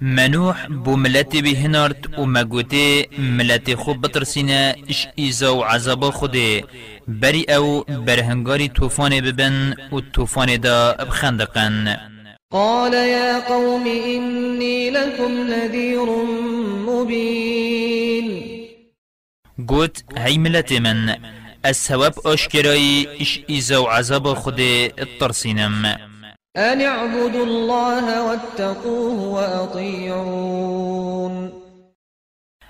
منوح بو ملت بهنارت و مگوته ملت خوب بترسینه اش ایزا و عذاب خوده بری أو برهنگاری توفان ببن و توفان دا بخندقن. قال يا قوم إني لكم نذير مبين. گوت هی ملت من السواب آشکرایی اش ایزا و عذاب خوده الترسینم أن اعبدوا الله واتقوه وأطيعون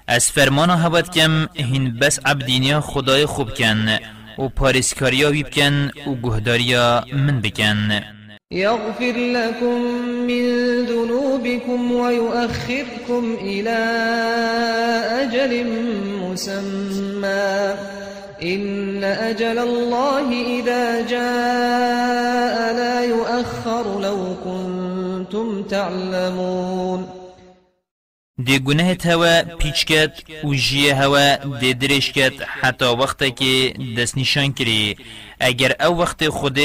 از فرمان هوت کم هین بس عبدینیا خدای خوب کن و پارسکاریا وی بکن و گهداریا من بکن. يغفر لكم من ذنوبكم ويؤخركم إلى أجل مسمى. إن أجل الله إذا جاء لا يؤخر لو كنتم تعلمون. دی گناه هوا پیچ کت و جیه هوا دی درش کت حتی وقت که دست نشان کری. اگر او وقت خود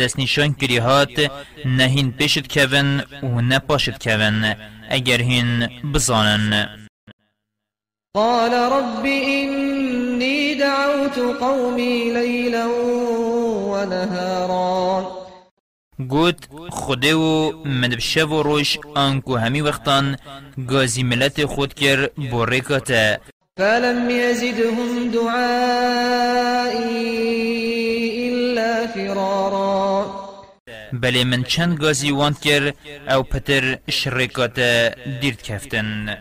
دست نشان کری هات نهین پیشت کون و نپاشت کون اگر هین بزانن. قال رب إني دعوت قومي ليلا ونهارا گوت خوده و من و روش آنکو همی وقتان گازی ملت خود کر بو ریکاته فلم يزدهم دعائي إلا فرارا. بله من چند گازی واند کر أو پتر شریکاته دیرد کفتن.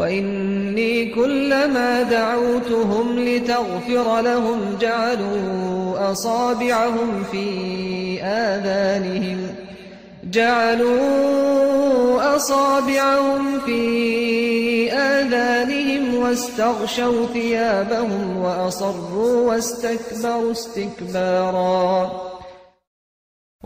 وإني كلما دعوتهم لتغفر لهم جعلوا أصابعهم في آذانهم جعلوا أصابعهم في آذانهم واستغشوا ثيابهم وأصروا واستكبروا استكبارا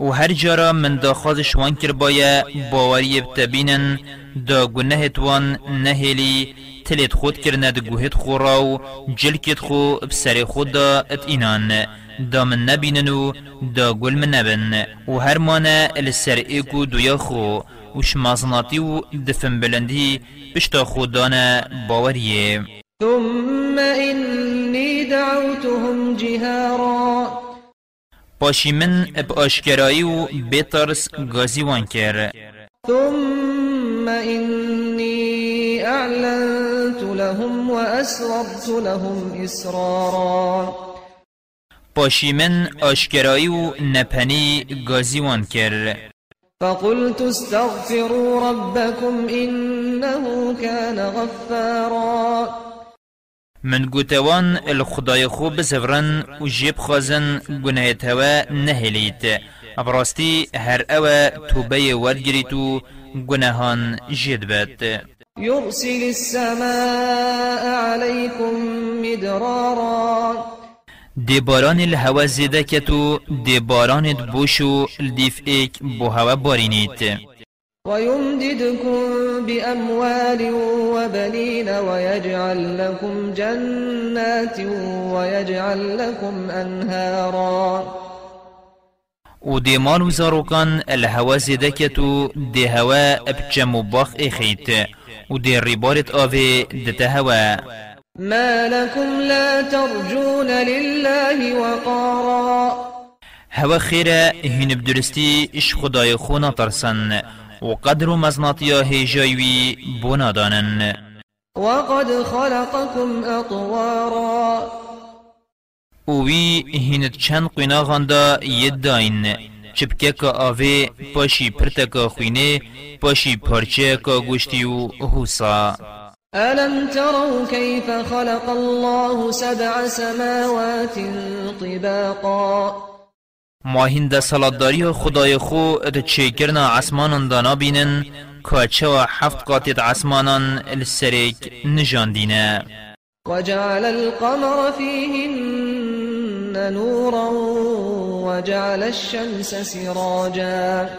و هر جارا من دا خازش وان کر بایا باوری بتبینن دا گناهت وان نهلی تلت خود کرنه دا گوهت خورا و جلکت خو بسر خود دا ات اینان. دا من نبینن و دا گل من نبن. و هر مانه السر ایکو دویا خو. و شمازناتی و دفن بلندی بشتا خودانه باوریه. ثم إني دعوتهم جهارا. پاشی من اب آشکرایی و بیترس گازی وان کر. ثم إني أعلنت لهم وأسررت لهم إسرارا. پاشی من آشکرایی و نپنی گازی وان کر. فقلت استغفروا ربكم إنه كان غفارا. من گوتوان الخدای خوب بزفرن و جیب خازن گناه توا نهلیت ابراستی هر أو توبه ورگریتو گناهان جید بد. يرسل السماء عليكم مدرارا. دی باران الهوا زیده کتو دی باران بوشو الدیف ایک بو هوا بارینیت ويمددكم بأموال وبنين ويجعل لكم جنات ويجعل لكم أنهارا. و دی مال و زاروکان الهوا زیده کتو دی هوا ابچم و باخ اخیت و دی ریبارت آوه دته هوا. ما لكم لا ترجون لله وقارا. هوا خیره هین بدرستی إش خدای خونا ترسن. و قدر و مزناطیا هیجایوی بونا دانن وقد خلقكم أطوارا. و وی هینت چند قیناغان دا ید داین چپکه که آوه پاشی پرتکا خوینه پاشی پارچه که گوشتی و حوصا ألم تروا كيف خلق الله سبع سماوات طباقا؟ ما هند سلطداری خدای خو اد چه کرنا عسمانان دانا بینن که چه و هفت قاطت عسمانان السرک نجان دینه. وجعل القمر فيهن نورا وجعل الشمس سراجا.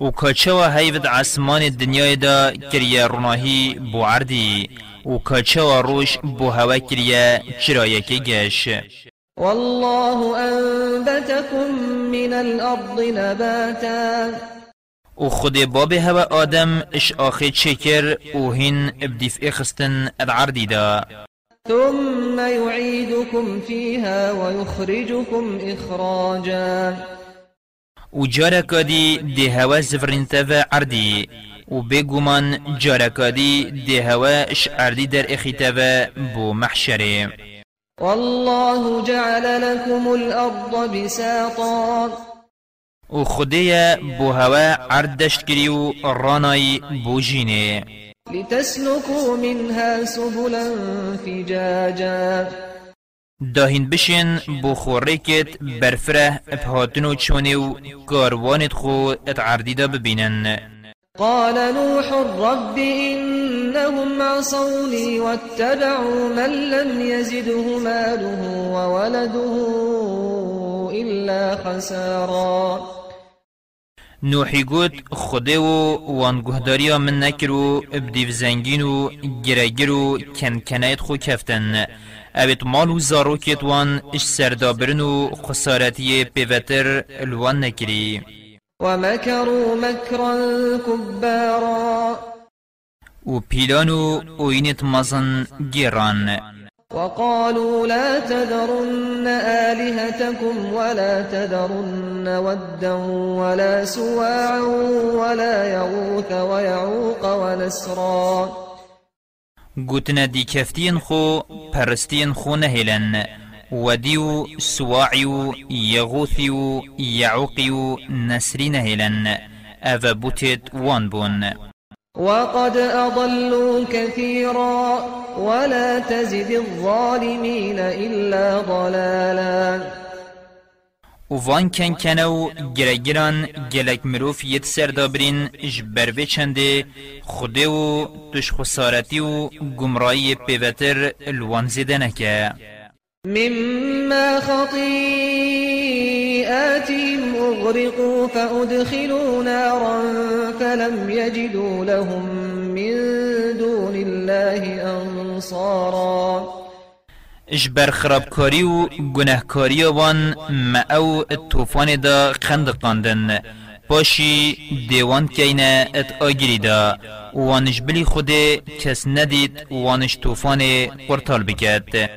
و کچوا هیود عسمان دنیای دا کریا روناهی بو عردی و کچوا روش بو هوا کریا چرایکی گش. والله أنبتكم من الأرض نباتا. و خود باب هوا آدم اش آخی چکر و هین ابدیف اخستن العردی دا ثم يعيدكم فيها ويخرجكم إخراجا. و جارکادی ده هوا زفرین تفا عردی. و بگومان جارکادی ده هوا اش عردی در اخی تفا بو محشره. والله جعل لكم الأرض بساطا. و بو هوا عرد دشت کری و رانای بو جینه لتسلكوا منها سبلا فجاجا. داهین بشین بو خورکت برفره بهاتن و چونه و کاروانت خو ات عردی دا ببینن قال نوح رب إنهم عصوني واتبعوا من لم يزده ماله وولده إلا خسارا. نوحی گوت خوده و وانگهداریا من نکرو ابدیو زنگین و گرگر و کنکنایت خو کفتن. اوید مال و زاروکت وان اش سردابرن و خسارتی پیوتر الوان نکری. ومكروا مكرا كبارا. و پیلان و اوینت مزن گیران. وقالوا لا تذرن آلهتكم ولا تذرن ودا ولا سواعا ولا يغوث ويعوق ونسرا. گوتنا دی کفتین خو پرستین خو نهلن ودیو سواعیو یغوثیو یعوقیو نسری نهلن اوه بوتت وان بون. وقد أضلوا كثيرا ولا تزد الظالمين إلا ضلالا. وان کن کنو گرگران گلک مروف ید سردابرین جبر به چنده خوده و دش خسارتی و گمرایی پیوتر الوان زیده نکه مما خطيئاتهم أغرقوا فأدخلوا نارا فلم يجدوا لهم من دون الله أنصارا. اجبر خرابکاری و گناهکاری وان ما أو الطوفان دا خندقاندن. پاشی دیوان کینه ات آگیری دا وانش بلی خود کس ندید وانش طوفان قرطال بکد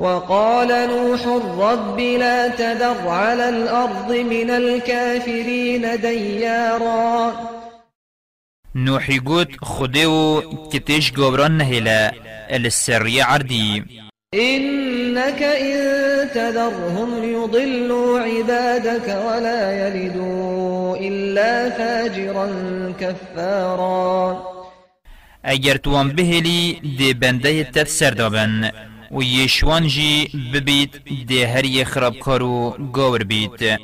وقال نوح رب لا تذر على الأرض من الكافرين ديارا. نوحی گوت خوده و کتش گابران نهیلا السری عردی. إنك إن تذرهم يضلوا عبادك ولا يلدوا إلا فاجرا كفارا. اگر توان بهلی دی بنده تف سردابن و یشوان جی ببید دی هر یه خرابکارو گاور بید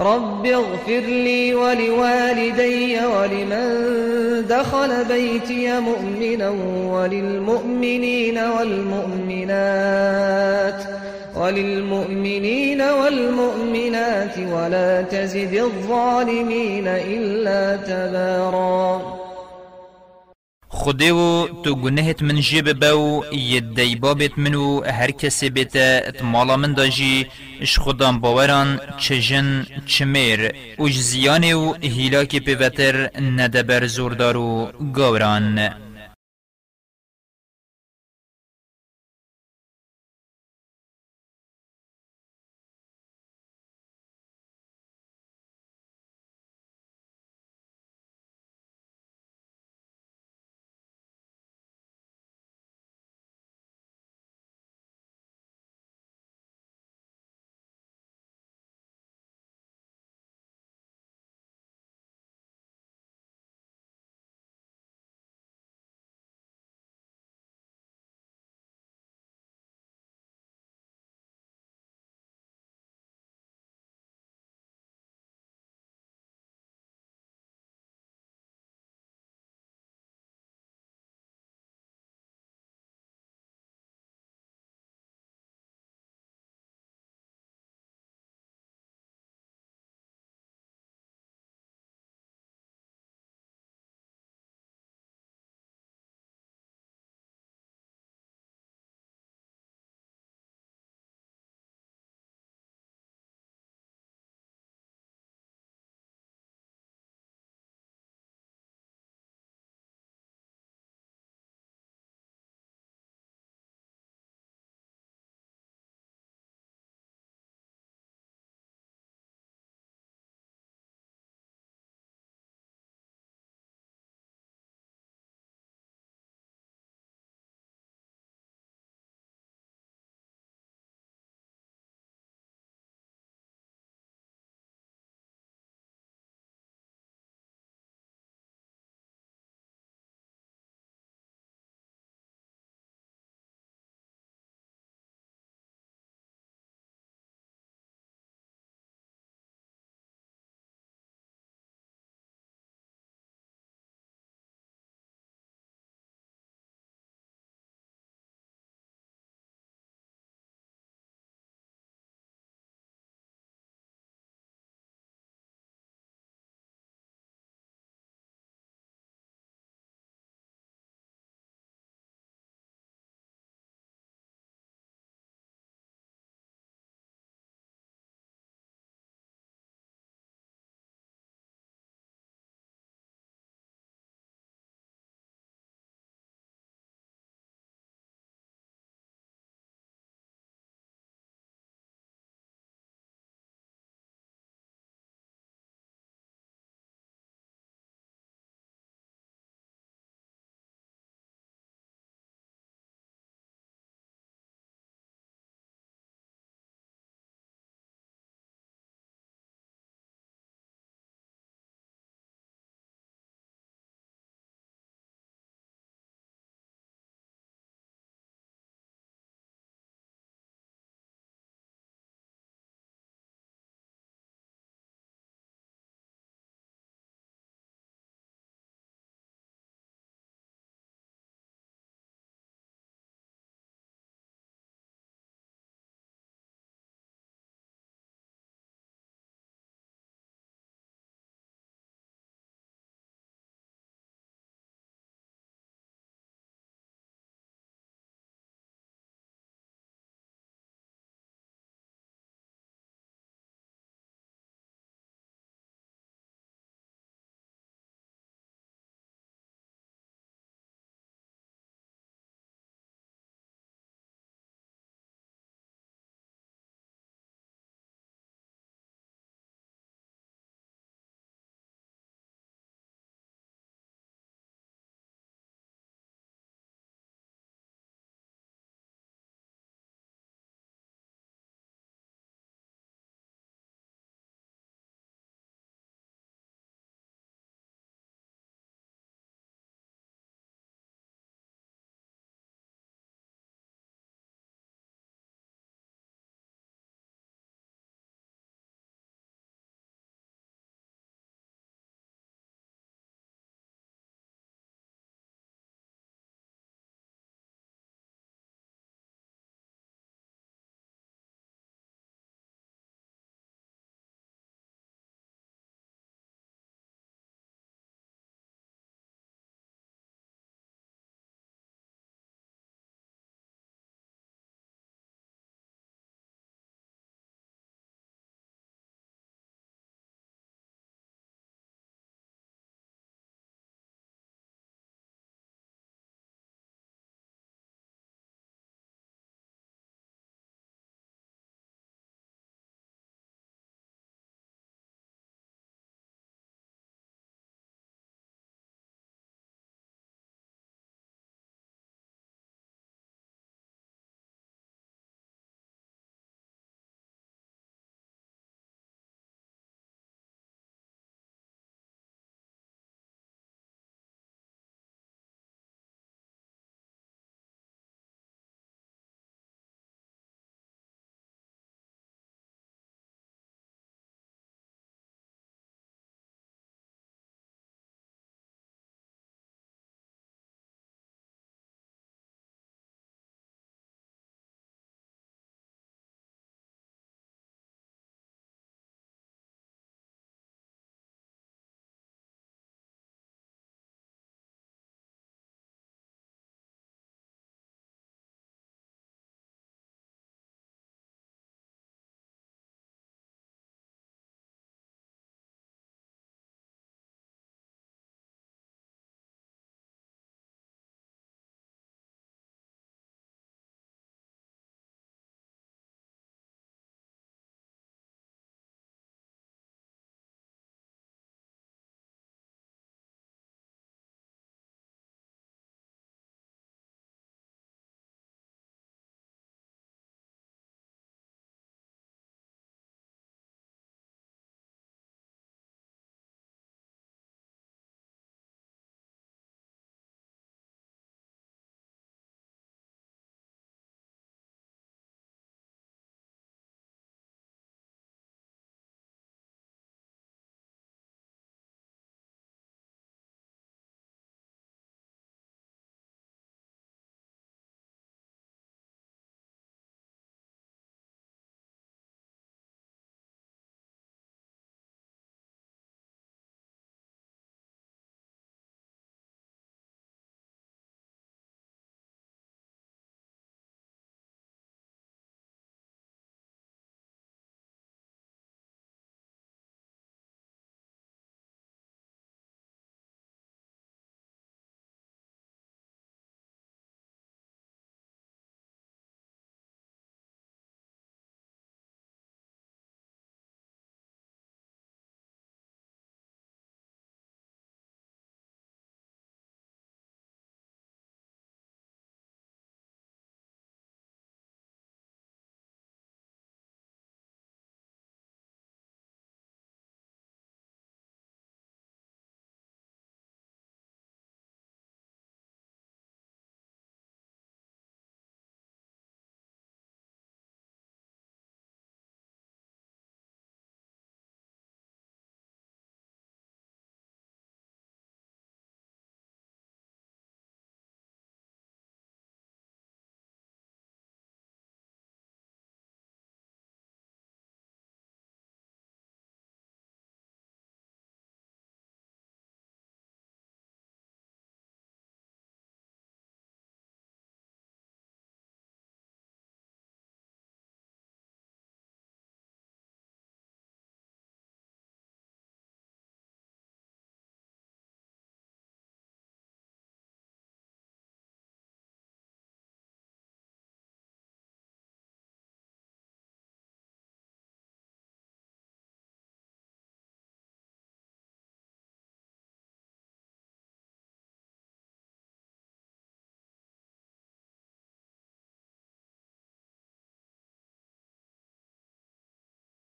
رب اغفر لي ولوالدي ولمن دخل بيتي مؤمنا وللمؤمنين والمؤمنات وللمؤمنين والمؤمنات ولا تزد الظالمين إلا تبارا. خوده و تو گنهت من جیب باو یدی بابت منو هر کسی بیت اتمالا من داجی اش خودم باوران چه جن چه میر. و پیوتر ندبر زوردار و گاوران.